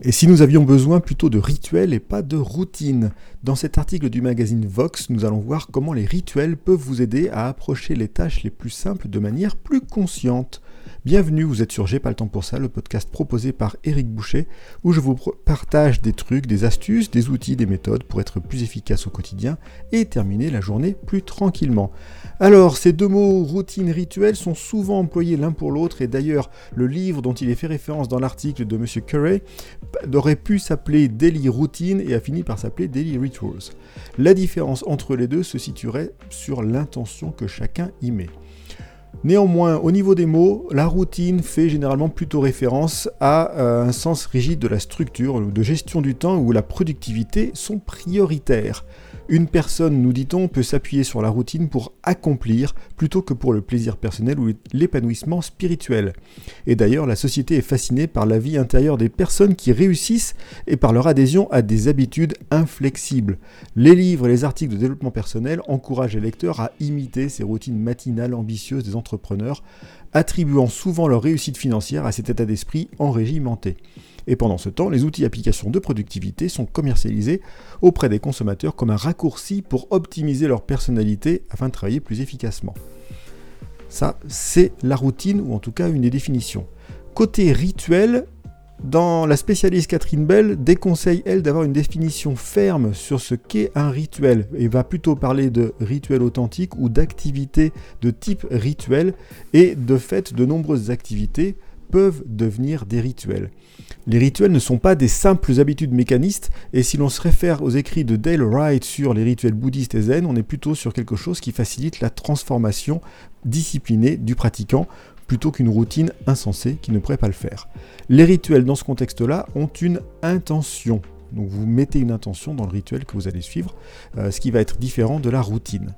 Et si nous avions besoin plutôt de rituels et pas de routines Dans cet article du magazine Vox, nous allons voir comment les rituels peuvent vous aider à approcher les tâches les plus simples de manière plus consciente. Bienvenue, vous êtes sur J'ai pas le temps pour ça, le podcast proposé par Eric Boucher, où je vous partage des trucs, des astuces, des outils, des méthodes pour être plus efficace au quotidien et terminer la journée plus tranquillement. Alors, ces deux mots, routine, rituel, sont souvent employés l'un pour l'autre, et d'ailleurs, le livre dont il est fait référence dans l'article de M. Curry aurait pu s'appeler Daily Routine et a fini par s'appeler Daily Rituals. La différence entre les deux se situerait sur l'intention que chacun y met. Néanmoins, au niveau des mots, la routine fait généralement plutôt référence à euh, un sens rigide de la structure, de gestion du temps où la productivité sont prioritaires. Une personne, nous dit-on, peut s'appuyer sur la routine pour accomplir plutôt que pour le plaisir personnel ou l'épanouissement spirituel. Et d'ailleurs, la société est fascinée par la vie intérieure des personnes qui réussissent et par leur adhésion à des habitudes inflexibles. Les livres et les articles de développement personnel encouragent les lecteurs à imiter ces routines matinales ambitieuses des entrepreneurs, attribuant souvent leur réussite financière à cet état d'esprit enrégimenté. Et pendant ce temps, les outils applications de productivité sont commercialisés auprès des consommateurs comme un raccourci pour optimiser leur personnalité afin de travailler plus efficacement. Ça, c'est la routine, ou en tout cas une des définitions. Côté rituel, dans la spécialiste Catherine Bell déconseille, elle, d'avoir une définition ferme sur ce qu'est un rituel et va plutôt parler de rituel authentique ou d'activités de type rituel et de fait de nombreuses activités peuvent devenir des rituels. Les rituels ne sont pas des simples habitudes mécanistes, et si l'on se réfère aux écrits de Dale Wright sur les rituels bouddhistes et zen, on est plutôt sur quelque chose qui facilite la transformation disciplinée du pratiquant, plutôt qu'une routine insensée qui ne pourrait pas le faire. Les rituels dans ce contexte-là ont une intention. Donc vous mettez une intention dans le rituel que vous allez suivre, euh, ce qui va être différent de la routine.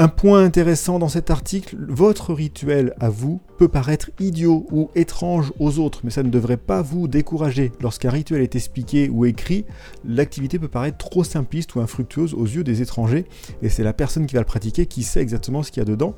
Un point intéressant dans cet article, votre rituel à vous peut paraître idiot ou étrange aux autres, mais ça ne devrait pas vous décourager. Lorsqu'un rituel est expliqué ou écrit, l'activité peut paraître trop simpliste ou infructueuse aux yeux des étrangers, et c'est la personne qui va le pratiquer qui sait exactement ce qu'il y a dedans.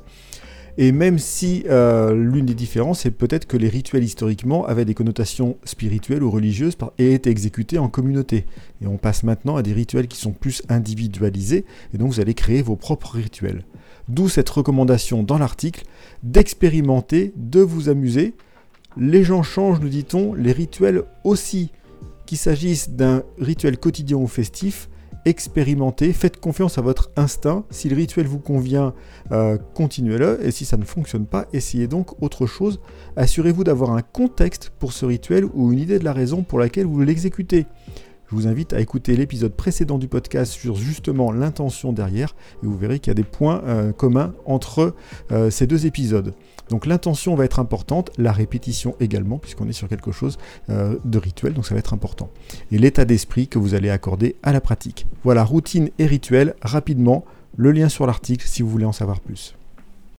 Et même si euh, l'une des différences est peut-être que les rituels historiquement avaient des connotations spirituelles ou religieuses et étaient exécutés en communauté. Et on passe maintenant à des rituels qui sont plus individualisés, et donc vous allez créer vos propres rituels. D'où cette recommandation dans l'article d'expérimenter, de vous amuser. Les gens changent, nous dit-on, les rituels aussi. Qu'il s'agisse d'un rituel quotidien ou festif, expérimentez, faites confiance à votre instinct. Si le rituel vous convient, euh, continuez-le. Et si ça ne fonctionne pas, essayez donc autre chose. Assurez-vous d'avoir un contexte pour ce rituel ou une idée de la raison pour laquelle vous l'exécutez. Je vous invite à écouter l'épisode précédent du podcast sur justement l'intention derrière et vous verrez qu'il y a des points euh, communs entre euh, ces deux épisodes. Donc l'intention va être importante, la répétition également, puisqu'on est sur quelque chose euh, de rituel, donc ça va être important. Et l'état d'esprit que vous allez accorder à la pratique. Voilà, routine et rituel, rapidement, le lien sur l'article si vous voulez en savoir plus.